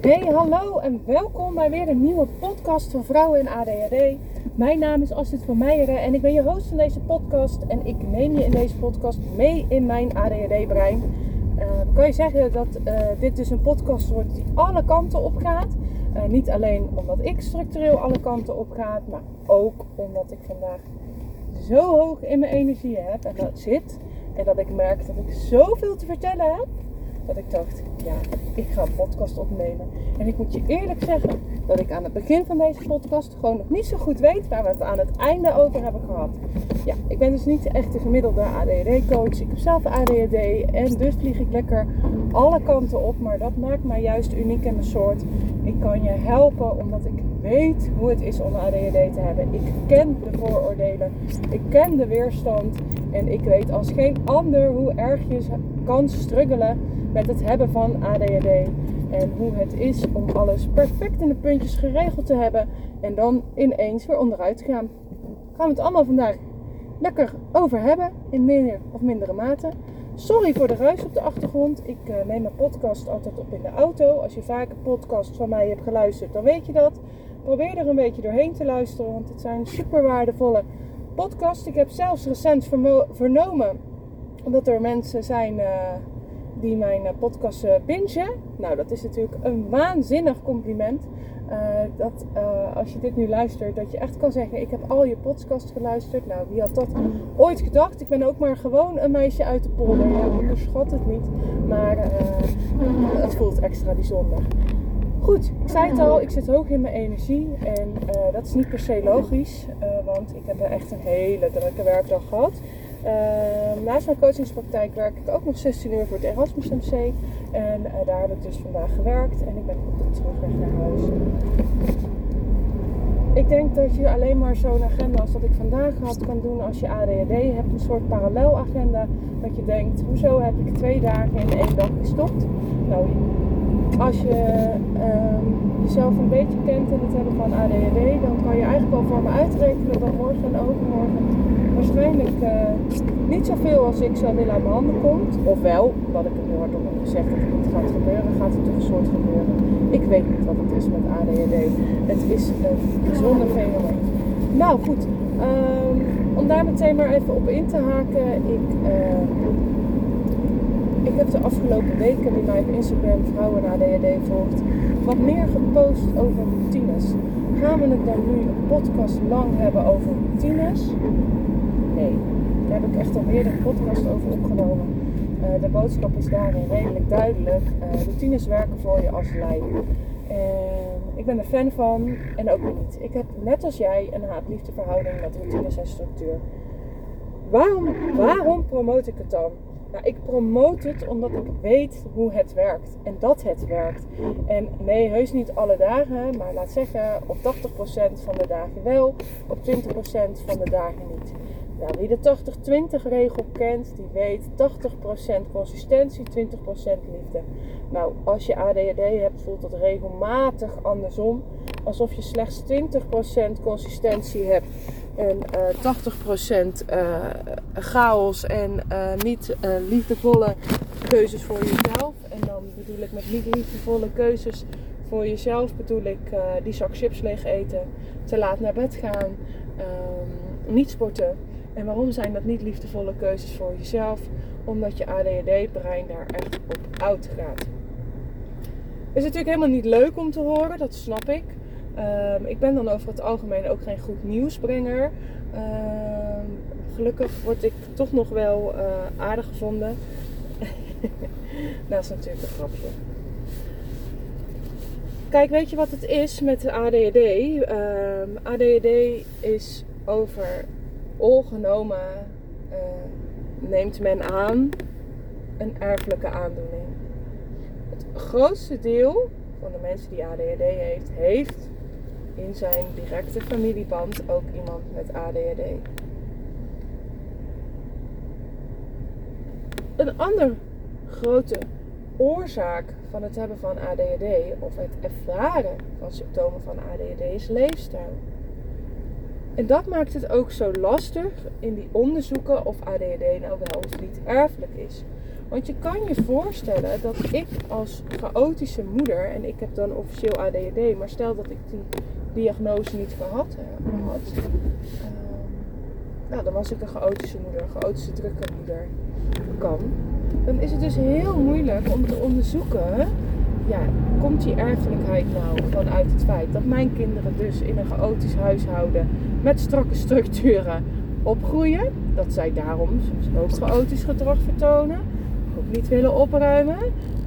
Hey, hallo en welkom bij weer een nieuwe podcast van Vrouwen in ADHD. Mijn naam is Astrid van Meijeren en ik ben je host van deze podcast. En ik neem je in deze podcast mee in mijn ADHD-brein. Uh, kan je zeggen dat uh, dit dus een podcast wordt die alle kanten op gaat. Uh, niet alleen omdat ik structureel alle kanten op ga, maar ook omdat ik vandaag zo hoog in mijn energie heb en dat zit. En dat ik merk dat ik zoveel te vertellen heb dat ik dacht, ja, ik ga een podcast opnemen. En ik moet je eerlijk zeggen dat ik aan het begin van deze podcast gewoon nog niet zo goed weet waar we het aan het einde over hebben gehad. Ja, ik ben dus niet echt de gemiddelde ADHD-coach. Ik heb zelf ADHD en dus vlieg ik lekker alle kanten op. Maar dat maakt mij juist uniek in mijn soort. Ik kan je helpen omdat ik weet hoe het is om ADHD te hebben. Ik ken de vooroordelen. Ik ken de weerstand. En ik weet als geen ander hoe erg je kan struggelen met het hebben van ADHD. En hoe het is om alles perfect in de puntjes geregeld te hebben en dan ineens weer onderuit te gaan. Gaan we het allemaal vandaag lekker over hebben, in meer of mindere mate. Sorry voor de ruis op de achtergrond. Ik uh, neem mijn podcast altijd op in de auto. Als je vaak een podcast van mij hebt geluisterd, dan weet je dat. Probeer er een beetje doorheen te luisteren, want het zijn super waardevolle podcasts. Ik heb zelfs recent vernomen, omdat er mensen zijn uh, die mijn eh, podcast bingen. Nou, dat is natuurlijk een waanzinnig compliment. Uh, dat als je dit nu luistert, dat je echt kan zeggen: Ik heb al je podcast geluisterd. Nou, wie had dat ooit gedacht? Ik ben ook maar gewoon een meisje uit de polder. Ja, onderschat het niet. Maar het voelt extra bijzonder. Goed, ik zei het al, ik zit hoog in mijn energie. En dat is niet per se logisch, want ik heb echt een hele drukke werkdag gehad. Uh, naast mijn coachingspraktijk werk ik ook nog 16 uur voor het Erasmus MC. En uh, daar heb ik dus vandaag gewerkt en ik ben op de terugweg naar huis. Ik denk dat je alleen maar zo'n agenda als dat ik vandaag had kan doen als je ADHD hebt. Een soort parallelagenda. Dat je denkt, hoezo heb ik twee dagen in één dag gestopt? Nou, als je um, jezelf een beetje kent in het hebben van ADHD, dan kan je eigenlijk al voor me uitrekenen dat morgen en overmorgen waarschijnlijk uh, niet zoveel als ik zou willen aan mijn handen komt. Ofwel, wat ik heel hardop heb gezegd dat het niet gaat gebeuren, gaat het toch een soort gebeuren. Ik weet niet wat het is met ADHD. Het is een bijzonder fenomeen. Nou goed, um, om daar meteen maar even op in te haken. Ik, uh, ik heb de afgelopen weken, die mij op Instagram Vrouwen ADHD volgt, wat meer gepost over routines. Gaan we het dan nu een podcast lang hebben over routines? Nee, daar heb ik echt al meerdere podcasts over opgenomen. Uh, de boodschap is daarin redelijk duidelijk. Routines werken voor je als. En ik ben er fan van en ook niet. Ik heb net als jij een haat-liefde verhouding met routines en structuur. Waarom, waarom promote ik het dan? Nou, ik promote het omdat ik weet hoe het werkt en dat het werkt. En nee, heus niet alle dagen, maar laat zeggen op 80% van de dagen wel, op 20% van de dagen niet. Wie de 80-20 regel kent, die weet 80% consistentie, 20% liefde. Nou, als je ADHD hebt, voelt dat regelmatig andersom. Alsof je slechts 20% consistentie hebt en uh, 80% uh, chaos en uh, niet liefdevolle keuzes voor jezelf. En dan bedoel ik met niet liefdevolle keuzes voor jezelf, bedoel ik die zak chips leeg eten, te laat naar bed gaan, um, niet sporten. En waarom zijn dat niet liefdevolle keuzes voor jezelf? Omdat je ADHD-brein daar echt op oud gaat. Is natuurlijk helemaal niet leuk om te horen, dat snap ik. Um, ik ben dan over het algemeen ook geen goed nieuwsbrenger. Um, gelukkig word ik toch nog wel uh, aardig gevonden. dat is natuurlijk een grapje. Kijk, weet je wat het is met ADHD? Um, ADHD is over ongenomen uh, neemt men aan een erfelijke aandoening. Het grootste deel van de mensen die ADHD heeft, heeft in zijn directe familieband ook iemand met ADHD. Een andere grote oorzaak van het hebben van ADHD of het ervaren van symptomen van ADHD is leefstijl. En dat maakt het ook zo lastig in die onderzoeken of ADHD nou wel of niet erfelijk is. Want je kan je voorstellen dat ik als chaotische moeder, en ik heb dan officieel ADHD, maar stel dat ik die diagnose niet gehad had, uh, nou, dan was ik een chaotische moeder, een chaotische drukke moeder kan. Dan is het dus heel moeilijk om te onderzoeken, ja, komt die erfelijkheid nou vanuit het feit dat mijn kinderen dus in een chaotisch huishouden met strakke structuren opgroeien, dat zij daarom ook chaotisch gedrag vertonen, ook niet willen opruimen,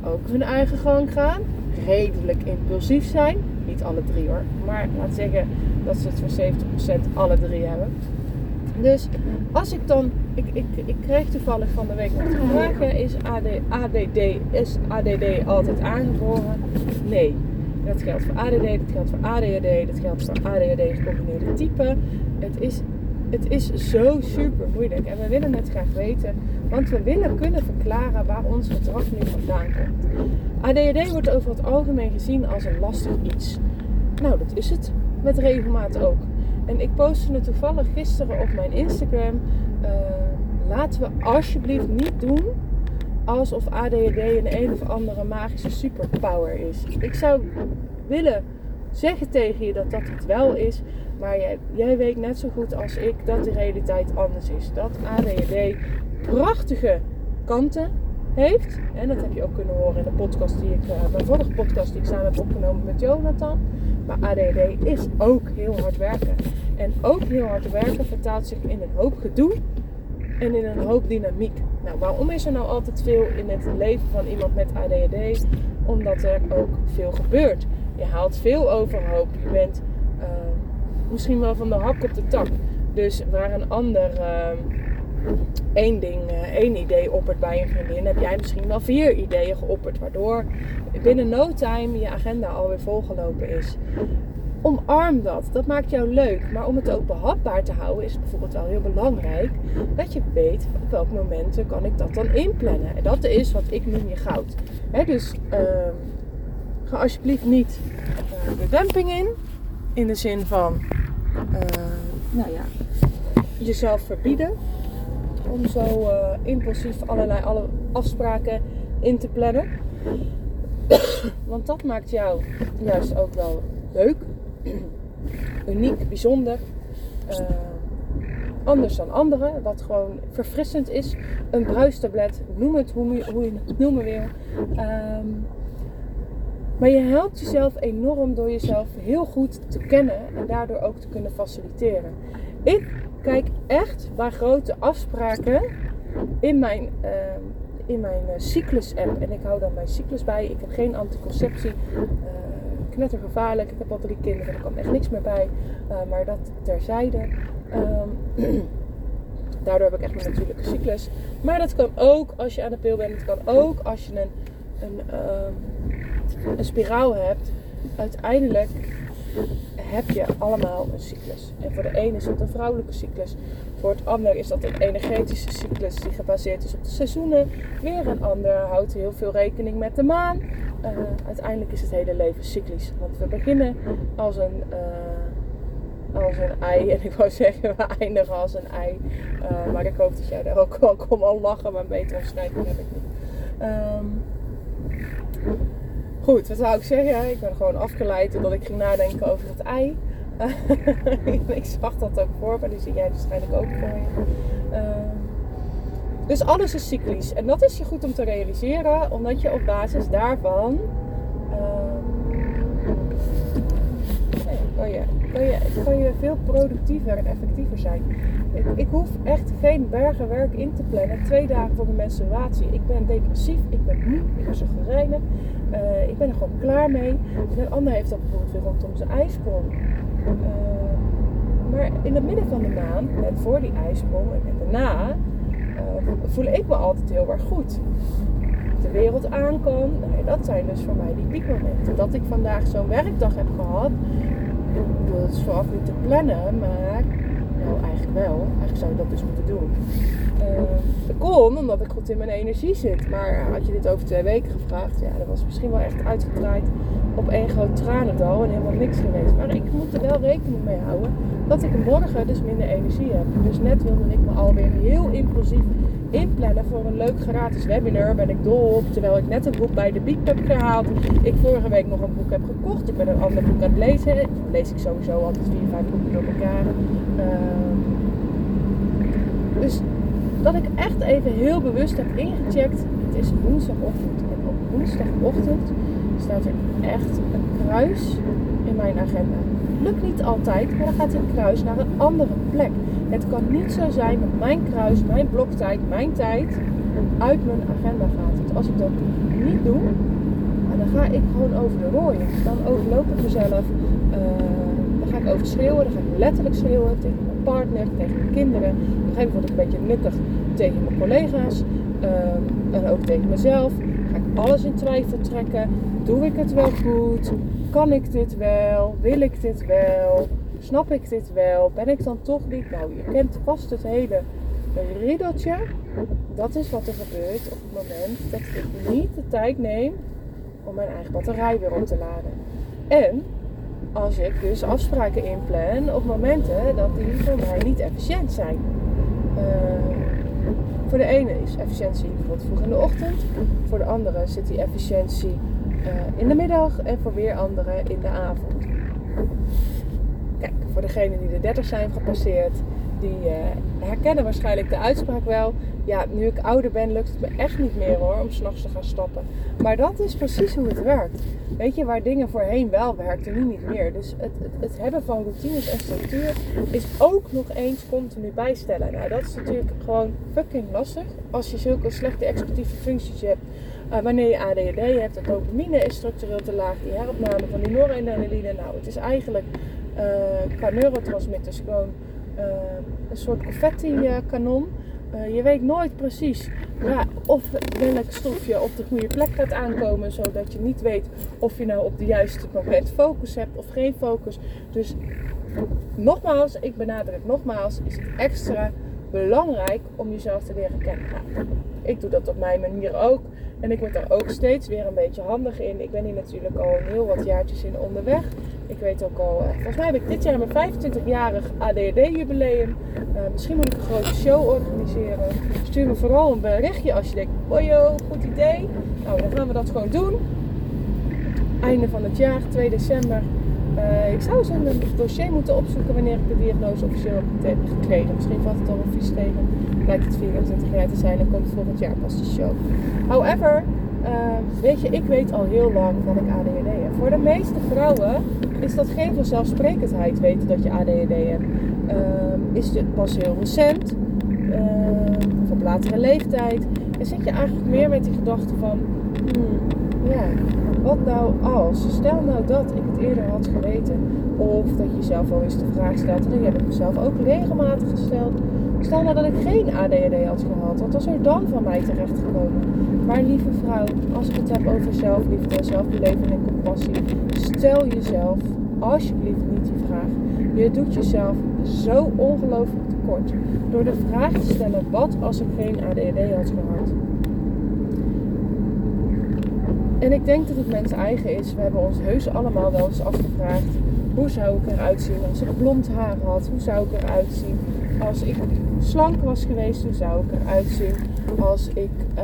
ook hun eigen gang gaan, redelijk impulsief zijn. Niet alle drie hoor, maar laat zeggen dat ze het voor 70% alle drie hebben. Dus als ik dan, ik, ik, kreeg toevallig van de week nog te vragen, is AD, ADD, is ADD altijd aangeboren? Nee. Dat geldt voor ADD, dat geldt voor ADHD, dat geldt voor ADHD gecombineerde type. Het is, het is zo super moeilijk en we willen het graag weten, want we willen kunnen verklaren waar ons gedrag nu vandaan komt. ADHD wordt over het algemeen gezien als een lastig iets. Nou, dat is het met regelmaat ook. En ik postte het toevallig gisteren op mijn Instagram. Uh, laten we alsjeblieft niet doen alsof ADHD een een of andere magische superpower is. Ik zou willen zeggen tegen je dat dat het wel is. Maar jij, jij weet net zo goed als ik dat de realiteit anders is. Dat ADHD prachtige kanten heeft. En dat heb je ook kunnen horen in de podcast die ik, uh, mijn vorige podcast die ik samen heb opgenomen met Jonathan. Maar ADHD is ook heel hard werken. En ook heel hard werken vertaalt zich in een hoop gedoe en in een hoop dynamiek. Nou, waarom is er nou altijd veel in het leven van iemand met ADHD? Omdat er ook veel gebeurt. Je haalt veel overhoop. Je bent uh, misschien wel van de hak op de tak. Dus waar een ander uh, één ding, uh, één idee oppert bij een vriendin, heb jij misschien wel vier ideeën geopperd. Waardoor binnen no time je agenda alweer volgelopen is. Omarm dat. Dat maakt jou leuk. Maar om het ook behapbaar te houden is bijvoorbeeld wel heel belangrijk dat je weet op welke momenten kan ik dat dan inplannen. En dat is wat ik noem je goud. dus uh, ga alsjeblieft niet uh, de demping in. In de zin van uh, nou ja, jezelf verbieden. Om zo uh, impulsief allerlei alle afspraken in te plannen. Want dat maakt jou juist ook wel leuk uniek, bijzonder. Uh, anders dan anderen, wat gewoon verfrissend is. Een bruistablet, noem het hoe je, hoe je het noemen wil. Um, maar je helpt jezelf enorm door jezelf heel goed te kennen en daardoor ook te kunnen faciliteren. Ik kijk echt waar grote afspraken in mijn, uh, in mijn uh, cyclus-app. En ik hou dan mijn cyclus bij. Ik heb geen anticonceptie. Uh, knettergevaarlijk. Ik heb al drie kinderen, er kan echt niks meer bij. Uh, maar dat terzijde. Um, daardoor heb ik echt mijn natuurlijke cyclus. Maar dat kan ook als je aan de pil bent. Het kan ook als je een, een, um, een spiraal hebt. Uiteindelijk heb je allemaal een cyclus. En voor de ene is dat een vrouwelijke cyclus. Voor het ander is dat een energetische cyclus die gebaseerd is op de seizoenen. Weer een ander houdt heel veel rekening met de maan. Uh, uiteindelijk is het hele leven cyclisch. Want we beginnen als een, uh, als een ei. En ik wou zeggen, we eindigen als een ei. Uh, maar ik hoop dat jij daar ook wel kom al lachen. Maar een betere omschrijving heb ik niet. Um, goed, wat zou ik zeggen? Ik ben gewoon afgeleid omdat ik ging nadenken over het ei. ik zag dat ook voor, maar die zie jij waarschijnlijk ook voor je. Dus alles is cyclisch. En dat is je goed om te realiseren, omdat je op basis daarvan uh, kan, je, kan, je, kan je veel productiever en effectiever zijn. Ik, hoef echt geen bergen werk in te plannen. Twee dagen voor mijn menstruatie. Ik ben depressief, ik ben moe, ik ben chagrijnig. Uh, ik ben er gewoon klaar mee. En een ander heeft dat bijvoorbeeld weer rondom zijn ijsprong. Uh, maar in het midden van de maand, net voor die ijsprong en daarna, uh, voel ik me altijd heel erg goed. De wereld aan kan. Dat zijn dus voor mij die piekmomenten. Dat ik vandaag zo'n werkdag heb gehad. Dat is vooraf niet te plannen, maar nou eigenlijk wel. Eigenlijk zou je dat dus moeten doen. Uh, dat kon omdat ik goed in mijn energie zit. Maar had je dit over twee weken gevraagd, ja, dat was misschien wel echt uitgedraaid op één groot tranendal en helemaal niks geweest. Maar ik moet er wel rekening mee houden dat ik morgen dus minder energie heb. Dus net wilde ik me alweer heel impulsief inplannen voor een leuk gratis webinar. Ben ik dol op. Terwijl ik net een boek bij de Beat heb gehaald. Ik vorige week nog een boek heb gekocht. Ik ben een ander boek aan het lezen. Lees ik sowieso altijd vier, vijf boeken door elkaar. Ehm, dus dat ik echt even heel bewust heb ingecheckt. Het is woensdagochtend. En op woensdagochtend staat er echt een kruis in mijn agenda. Lukt niet altijd, maar dan gaat een kruis naar een andere plek. Het kan niet zo zijn dat mijn kruis, mijn bloktijd, mijn tijd uit mijn agenda gaat. Want als ik dat niet doe, dan ga ik gewoon over de rooien. Dan overloop ik mezelf. Uh, dan ga ik over schreeuwen. Dan ga ik letterlijk schreeuwen tegen mijn partner, tegen mijn kinderen. Op een gegeven moment word ik een beetje nukkig tegen mijn collega's. Uh, en ook tegen mezelf. Alles in twijfel trekken. Doe ik het wel goed? Kan ik dit wel? Wil ik dit wel? Snap ik dit wel? Ben ik dan toch niet? Nou, je kent vast het hele riddeltje. Dat is wat er gebeurt op het moment dat ik niet de tijd neem om mijn eigen batterij weer op te laden. En als ik dus afspraken inplan op momenten dat die voor mij niet efficiënt zijn. Uh, voor de ene is efficiëntie bijvoorbeeld vroeg in de ochtend. Voor de andere zit die efficiëntie uh, in de middag. En voor weer anderen in de avond. Kijk, voor degenen die de 30 zijn gepasseerd, die uh, herkennen waarschijnlijk de uitspraak wel. Ja, nu ik ouder ben, lukt het me echt niet meer hoor, om s'nachts te gaan stappen. Maar dat is precies hoe het werkt. Weet je, waar dingen voorheen wel werkten, nu niet meer. Dus het, het, hebben van routines en structuur is ook nog eens continu bijstellen. Nou, dat is natuurlijk gewoon fucking lastig. Als je zulke slechte executieve functies hebt. Uh, wanneer je ADHD hebt, de dopamine is structureel te laag. Die heropname van die noradrenaline. Nou, het is eigenlijk uh, qua neurotransmitters gewoon een soort confetti-kanon. Uh, je weet nooit precies ja, of welk stofje op de goede plek gaat aankomen, zodat je niet weet of je nou op de juiste moment focus hebt of geen focus. Dus nogmaals, ik benadruk nogmaals, is het extra belangrijk om jezelf te leren kennen. Ik doe dat op mijn manier ook. En ik word daar ook steeds weer een beetje handig in. Ik ben hier natuurlijk al een heel wat jaartjes in onderweg. Ik weet ook al, uh, volgens mij heb ik dit jaar mijn 25-jarig ADHD-jubileum. Eh, misschien moet ik een grote show organiseren. Stuur me vooral een berichtje als je denkt, oh goed idee. Nou, dan gaan we dat gewoon doen. Einde van het jaar, 2 december. Uh, ik zou eens een dossier moeten opzoeken wanneer ik de diagnose officieel heb gekregen. Misschien valt het al een vies tegen. Lijkt het 24 jaar te zijn en komt volgend jaar pas de show. However, uh, weet je, ik weet al heel lang dat ik ADHD heb. Voor de meeste vrouwen is dat geen vanzelfsprekendheid weten dat je ADHD hebt. Uh, is het pas heel recent, of op latere leeftijd. En zit je eigenlijk meer met die gedachte van, hmm, ja, wat nou als? Stel nou dat ik het eerder had geweten. Of dat je jezelf al eens de vraag stelt. En die heb ik mezelf ook regelmatig gesteld. Stel nou dat ik geen ADHD had gehad. Wat was er dan van mij terechtgekomen? Maar lieve vrouw, als ik het heb over zelfliefde, zelfbeleving en compassie. Stel jezelf alsjeblieft niet die vraag. Je doet jezelf zo ongelooflijk tekort. Door de vraag te stellen, wat als ik geen ADHD had gehad? En ik denk dat het mensen eigen is. We hebben ons heus allemaal wel eens afgevraagd. Hoe zou ik eruit zien als ik blond haar had? Hoe zou ik eruit zien als ik slank was geweest? Hoe zou ik eruit zien als ik uh,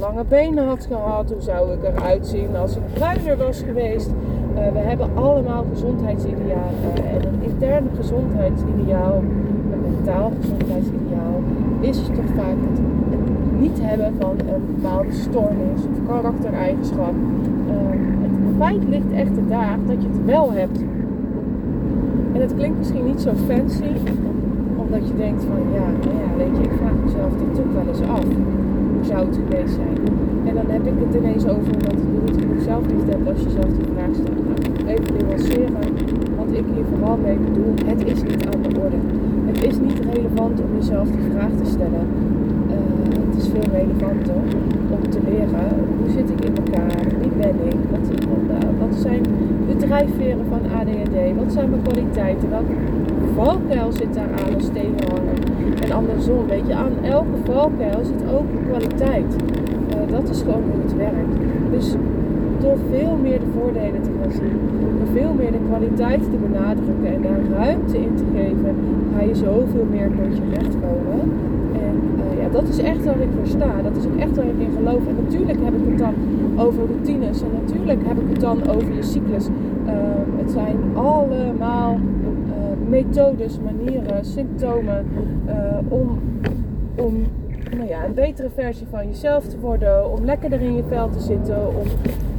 lange benen had gehad? Hoe zou ik eruit zien als ik bruiner was geweest? Uh, we hebben allemaal gezondheidsidealen. En een interne gezondheidsideaal, een mentaal gezondheidsideaal, is toch vaak het niet hebben van een bepaalde stoornis of karaktereigenschap. Uh, het feit ligt echter daar dat je het wel hebt. En het klinkt misschien niet zo fancy, omdat je denkt van ja, nou ja weet je, ik vraag mezelf dit ook wel eens af. Hoe zou het geweest zijn? En dan heb ik het ineens over wat je niet genoeg zelfliefde hebt als je zelf die vraag stelt. Nou, even nuanceren, wat ik hier vooral mee bedoel, het is niet aan de orde. Het is niet relevant om jezelf die vraag te stellen is veel relevanter om te leren hoe zit ik in elkaar, wie ben ik, wat, wat zijn de drijfveren van ADHD, wat zijn mijn kwaliteiten, welke valkuil zit daar aan als tegenhanger. En andersom, weet je, aan elke valkuil zit ook kwaliteit. Uh, dat is gewoon hoe het werkt. Dus door veel meer de voordelen te gaan zien, door veel meer de kwaliteit te benadrukken en daar ruimte in te geven, ga je zoveel meer tot je recht komen. En uh, ja, dat is echt waar ik voor sta. Dat is ook echt waar ik in geloof. En natuurlijk heb ik het dan over routines. En natuurlijk heb ik het dan over je cyclus. Ehm, het zijn allemaal methodes, manieren, symptomen uh, om, om nou ja, een betere versie van jezelf te worden. Om lekkerder in je vel te zitten. Om,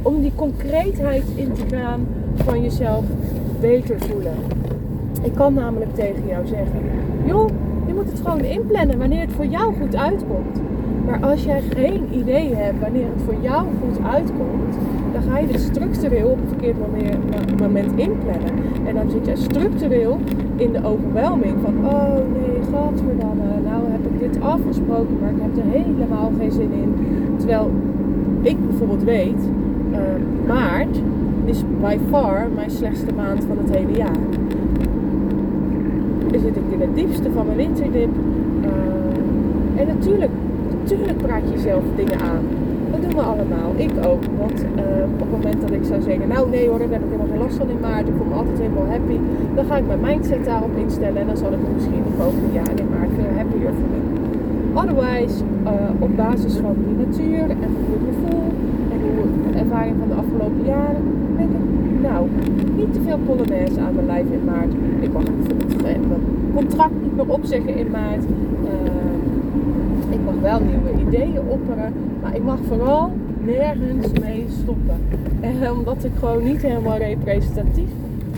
om die concreetheid in te gaan van jezelf beter voelen. Ik kan namelijk tegen jou zeggen: joh, je moet het gewoon inplannen wanneer het voor jou goed uitkomt. Maar als jij geen idee hebt wanneer het voor jou goed uitkomt, dan ga je het structureel op een verkeerd moment inplannen. En dan zit je structureel in de overwelming van, oh nee, godverdamme, nou heb ik dit afgesproken, maar ik heb er helemaal geen zin in. Terwijl ik bijvoorbeeld weet, uh, maart is by far mijn slechtste maand van het hele jaar. Dan zit ik in het diepste van mijn winterdip. Uh, en natuurlijk Tuurlijk praat je jezelf dingen aan. Dat doen we allemaal. Ik ook. Want uh, op het moment dat ik zou zeggen, nou nee hoor, daar heb ik helemaal geen last van in maart. Ik voel me altijd helemaal happy. Dan ga ik mijn mindset daarop instellen. En dan zal ik misschien de volgende jaar in maart veel happier voelen. Otherwise, uh, op basis van die natuur en hoe ik me. En de ervaring van de afgelopen jaren. Denk ik, nou, niet te veel polonaise aan mijn lijf in maart. Ik mag bijvoorbeeld mijn contract niet meer opzeggen in maart. Uh, ik mag wel nieuwe ideeën opperen, maar ik mag vooral nergens mee stoppen. En omdat ik gewoon niet helemaal representatief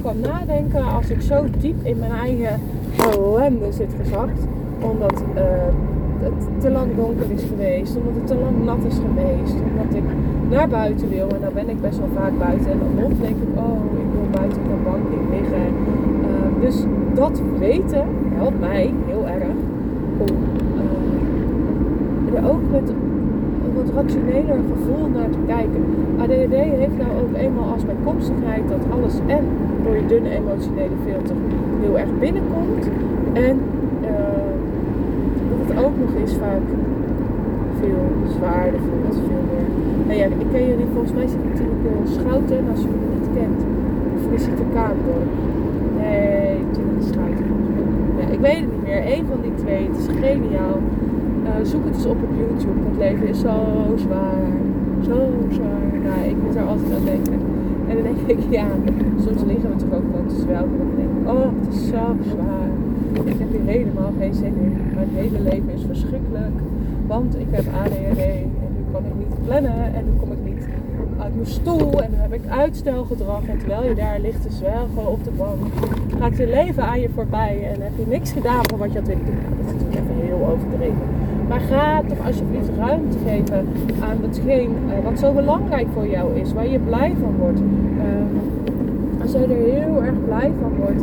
kan nadenken als ik zo diep in mijn eigen ellende zit gezakt. Omdat uh, het te lang donker is geweest, omdat het te lang nat is geweest, omdat ik naar buiten wil. En dan ben ik best wel vaak buiten. En dan nog denk ik, oh, ik wil buiten op een bank liggen. Uh, dus dat weten helpt mij heel erg om ook met een wat rationeler gevoel naar te kijken. ADHD heeft nou ook eenmaal als bijkomstigheid dat alles en door je dunne emotionele filter heel erg binnenkomt. En uh, dat het ook nog eens vaak veel zwaarder voelt, veel meer. Nou ja, ik ken jullie, volgens mij zit natuurlijk uh, Schouten, en als je me niet kent, of is het de Kaandorp? Nee, natuurlijk Schouten. Ja, ik weet het niet meer, één van die twee, het is geniaal. Uh, zoek het eens op op YouTube. Het leven is zo zwaar. Zo zwaar. Nou, ik moet er altijd aan denken. En dan denk ik, ja, soms liggen we toch ook gewoon te zwelgen. En dan denk ik, oh, het is zo zwaar. Ik heb hier helemaal geen zin in. Mijn hele leven is verschrikkelijk. Want ik heb ADHD en nu kan ik niet plannen. En nu kom ik niet uit mijn stoel. En nu heb ik uitstelgedrag. En terwijl je daar ligt te zwelgen op de bank, gaat je leven aan je voorbij. En heb je niks gedaan van wat je had willen doen. Dat is natuurlijk even heel overdreven. Maar ga toch alsjeblieft ruimte geven aan hetgeen uh, wat zo belangrijk voor jou is, waar je blij van wordt. Uh, als je er heel erg blij van wordt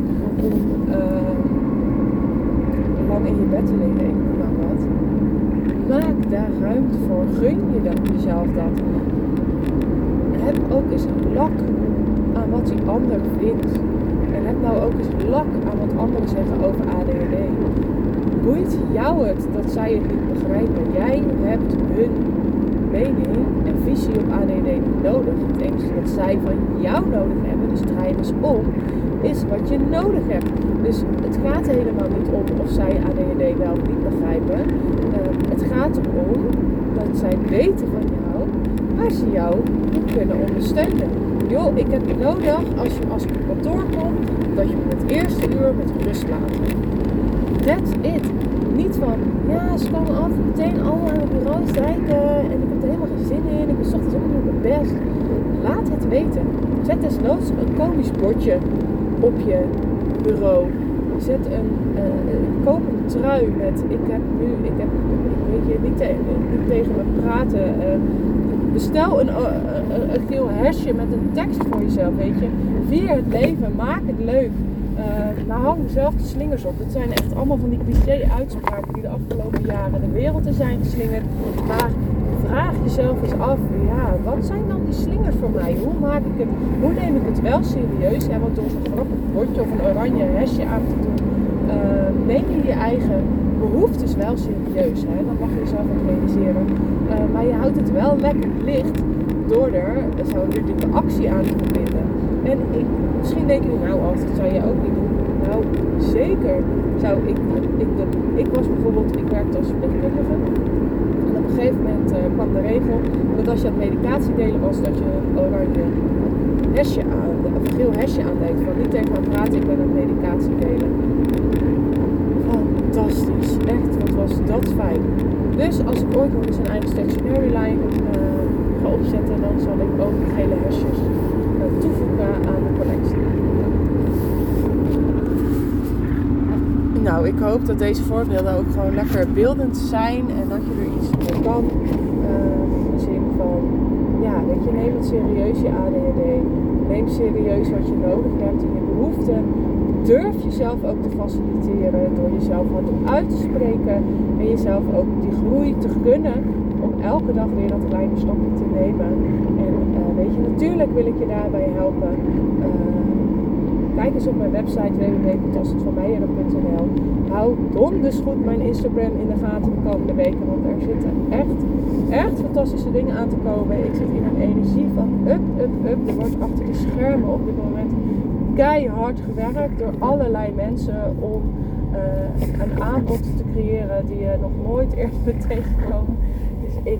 om lang in je bed te liggen, noem maar wat. Maak daar ruimte voor. Gun je dan jezelf dat. Heb ook eens lak aan wat die ander vindt. En heb nou ook eens lak aan wat anderen zeggen over ADHD boeit jou het dat zij het niet begrijpen? Jij hebt hun mening en visie op ADD nodig. Het enige wat zij van jou nodig hebben, dus draai eens om, is wat je nodig hebt. Dus het gaat helemaal niet om of zij ADD wel of niet begrijpen. Uh, het gaat erom dat zij weten van jou waar ze jou kunnen ondersteunen. Joh, ik heb nodig als je als kantoor kom, dat je me het eerste uur met rust laat. That's it. Niet van, ja, ze komen altijd meteen allemaal aan het bureau strijken en ik heb er helemaal geen zin in. Ik ben ochtends nog mijn best. Laat het weten. Zet desnoods een komisch bordje op je bureau. Zet een, uh, koop een trui met, ik heb nu, ik heb, weet je, niet, te, niet tegen me praten. Uh, bestel een, uh, een geel hesje met een tekst voor jezelf, weet je. Vier het leven, maak het leuk. Maar hang zelf de slingers op. Het zijn echt allemaal van die cliché-uitspraken die de afgelopen jaren de wereld in zijn geslingerd. Maar vraag jezelf eens af, ja, wat zijn dan die slingers voor mij? Hoe maak ik het, hoe neem ik het wel serieus? Ja, want door zo'n grappig bordje of een oranje hesje aan te doen, uh, neem je je eigen behoeftes wel serieus. Hè? Dat mag je jezelf ook realiseren. Uh, maar je houdt het wel lekker licht door er zo'n diepe actie aan te verbinden. En ik, misschien denk je nou, als dat zou je ook niet doen. Nou, zeker zou ik, ik, ik was bijvoorbeeld, ik werkte als verpleegkundige. En op een gegeven moment uh, kwam de regel dat als je aan medicatie delen was, dat je oranje hesje aan, of geel hesje aandeed. Van niet tegen me praten, ik ben aan medicatie delen. Fantastisch, echt, wat was dat fijn. Dus als ik ooit nog eens een eigen stationary line uh, ga opzetten, dan zal ik ook gele hesjes toevoegen aan de collectie. Nou, ik hoop dat deze voorbeelden ook gewoon lekker beeldend zijn en dat je er iets mee kan. Uh, in de zin van, ja, weet je, neem het serieus je ADHD. Neem serieus wat je nodig hebt in je behoeften. Durf jezelf ook te faciliteren door jezelf hardop uit te spreken en jezelf ook die groei te gunnen elke dag weer dat kleine stapje te nemen. En uh, weet je, natuurlijk wil ik je daarbij helpen. Uh, Kijk eens op mijn website www.tassetvanmeijeren.nl. Hou donders goed mijn Instagram in de gaten de komende weken, want er zitten echt, echt fantastische dingen aan te komen. Ik zit in een energie van up, up, up. Er wordt achter de schermen op dit moment keihard gewerkt door allerlei mensen om uh, een aanbod te creëren die je nog nooit eerder bent tegengekomen. Dus ik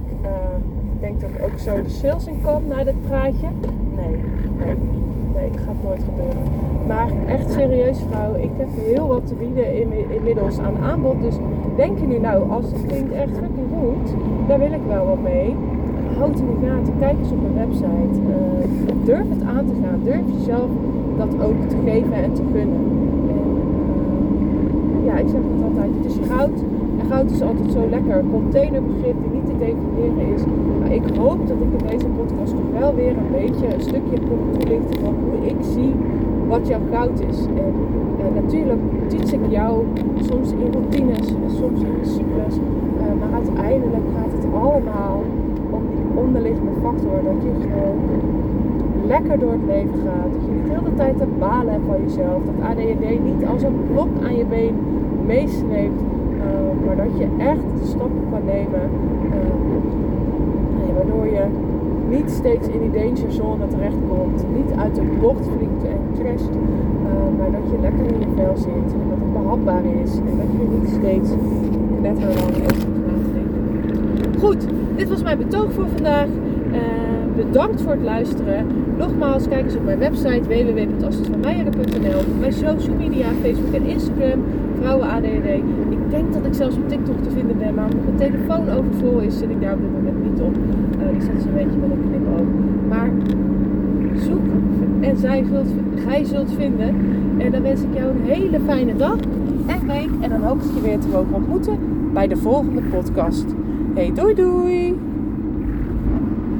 denk dat ik ook zo de sales in kan naar dit praatje. Nee, nee nee, dat gaat nooit gebeuren. Maar echt serieus vrouw, ik heb heel wat te bieden inmiddels aan aanbod. Dus denk je nu nou, als het klinkt echt fucking goed, daar wil ik wel wat mee. Houd in de gaten, kijk eens op mijn website. Uh, durf het aan te gaan, durf jezelf dat ook te geven en te gunnen. En, uh, ja, ik zeg het altijd, het is goud. En goud is altijd zo lekker. Containerbegrip die niet te definiëren is. Maar ik hoop dat ik in deze podcast toch wel weer een beetje een stukje kon toelichten van hoe ik zie wat jouw goud is. En uh, natuurlijk teach ik jou soms in routines, soms in een cyclus. Uh, maar uiteindelijk gaat het allemaal om die onderliggende factor. Dat je gewoon lekker door het leven gaat. Dat je niet de hele tijd te balen hebt van jezelf. Dat ADHD niet als een blok aan je been meesleept. Maar dat je echt stappen kan nemen. waardoor je niet steeds in die danger zone terechtkomt. Niet uit de bocht vliegt en crasht. Uh, maar dat je lekker in je vel zit. En dat het behapbaar is. En dat je niet steeds knetterlang over nadenken. Goed, dit was mijn betoog voor vandaag. Uh, bedankt voor het luisteren. Nogmaals, kijk eens op mijn website www.assisvanmeijeren.nl Mijn social media, Facebook en Instagram. Vrouwen ADD. Ik denk dat ik zelfs op TikTok te vinden ben. Maar omdat mijn telefoon overvol is, zit ik daar op dit moment niet op. Uh, die zet ze een beetje met een knipoog. Maar zoek en zij zult, gij zult vinden. En dan wens ik jou een hele fijne dag en week. En dan hoop ik je weer te mogen ontmoeten bij de volgende podcast. Hey, doei doei!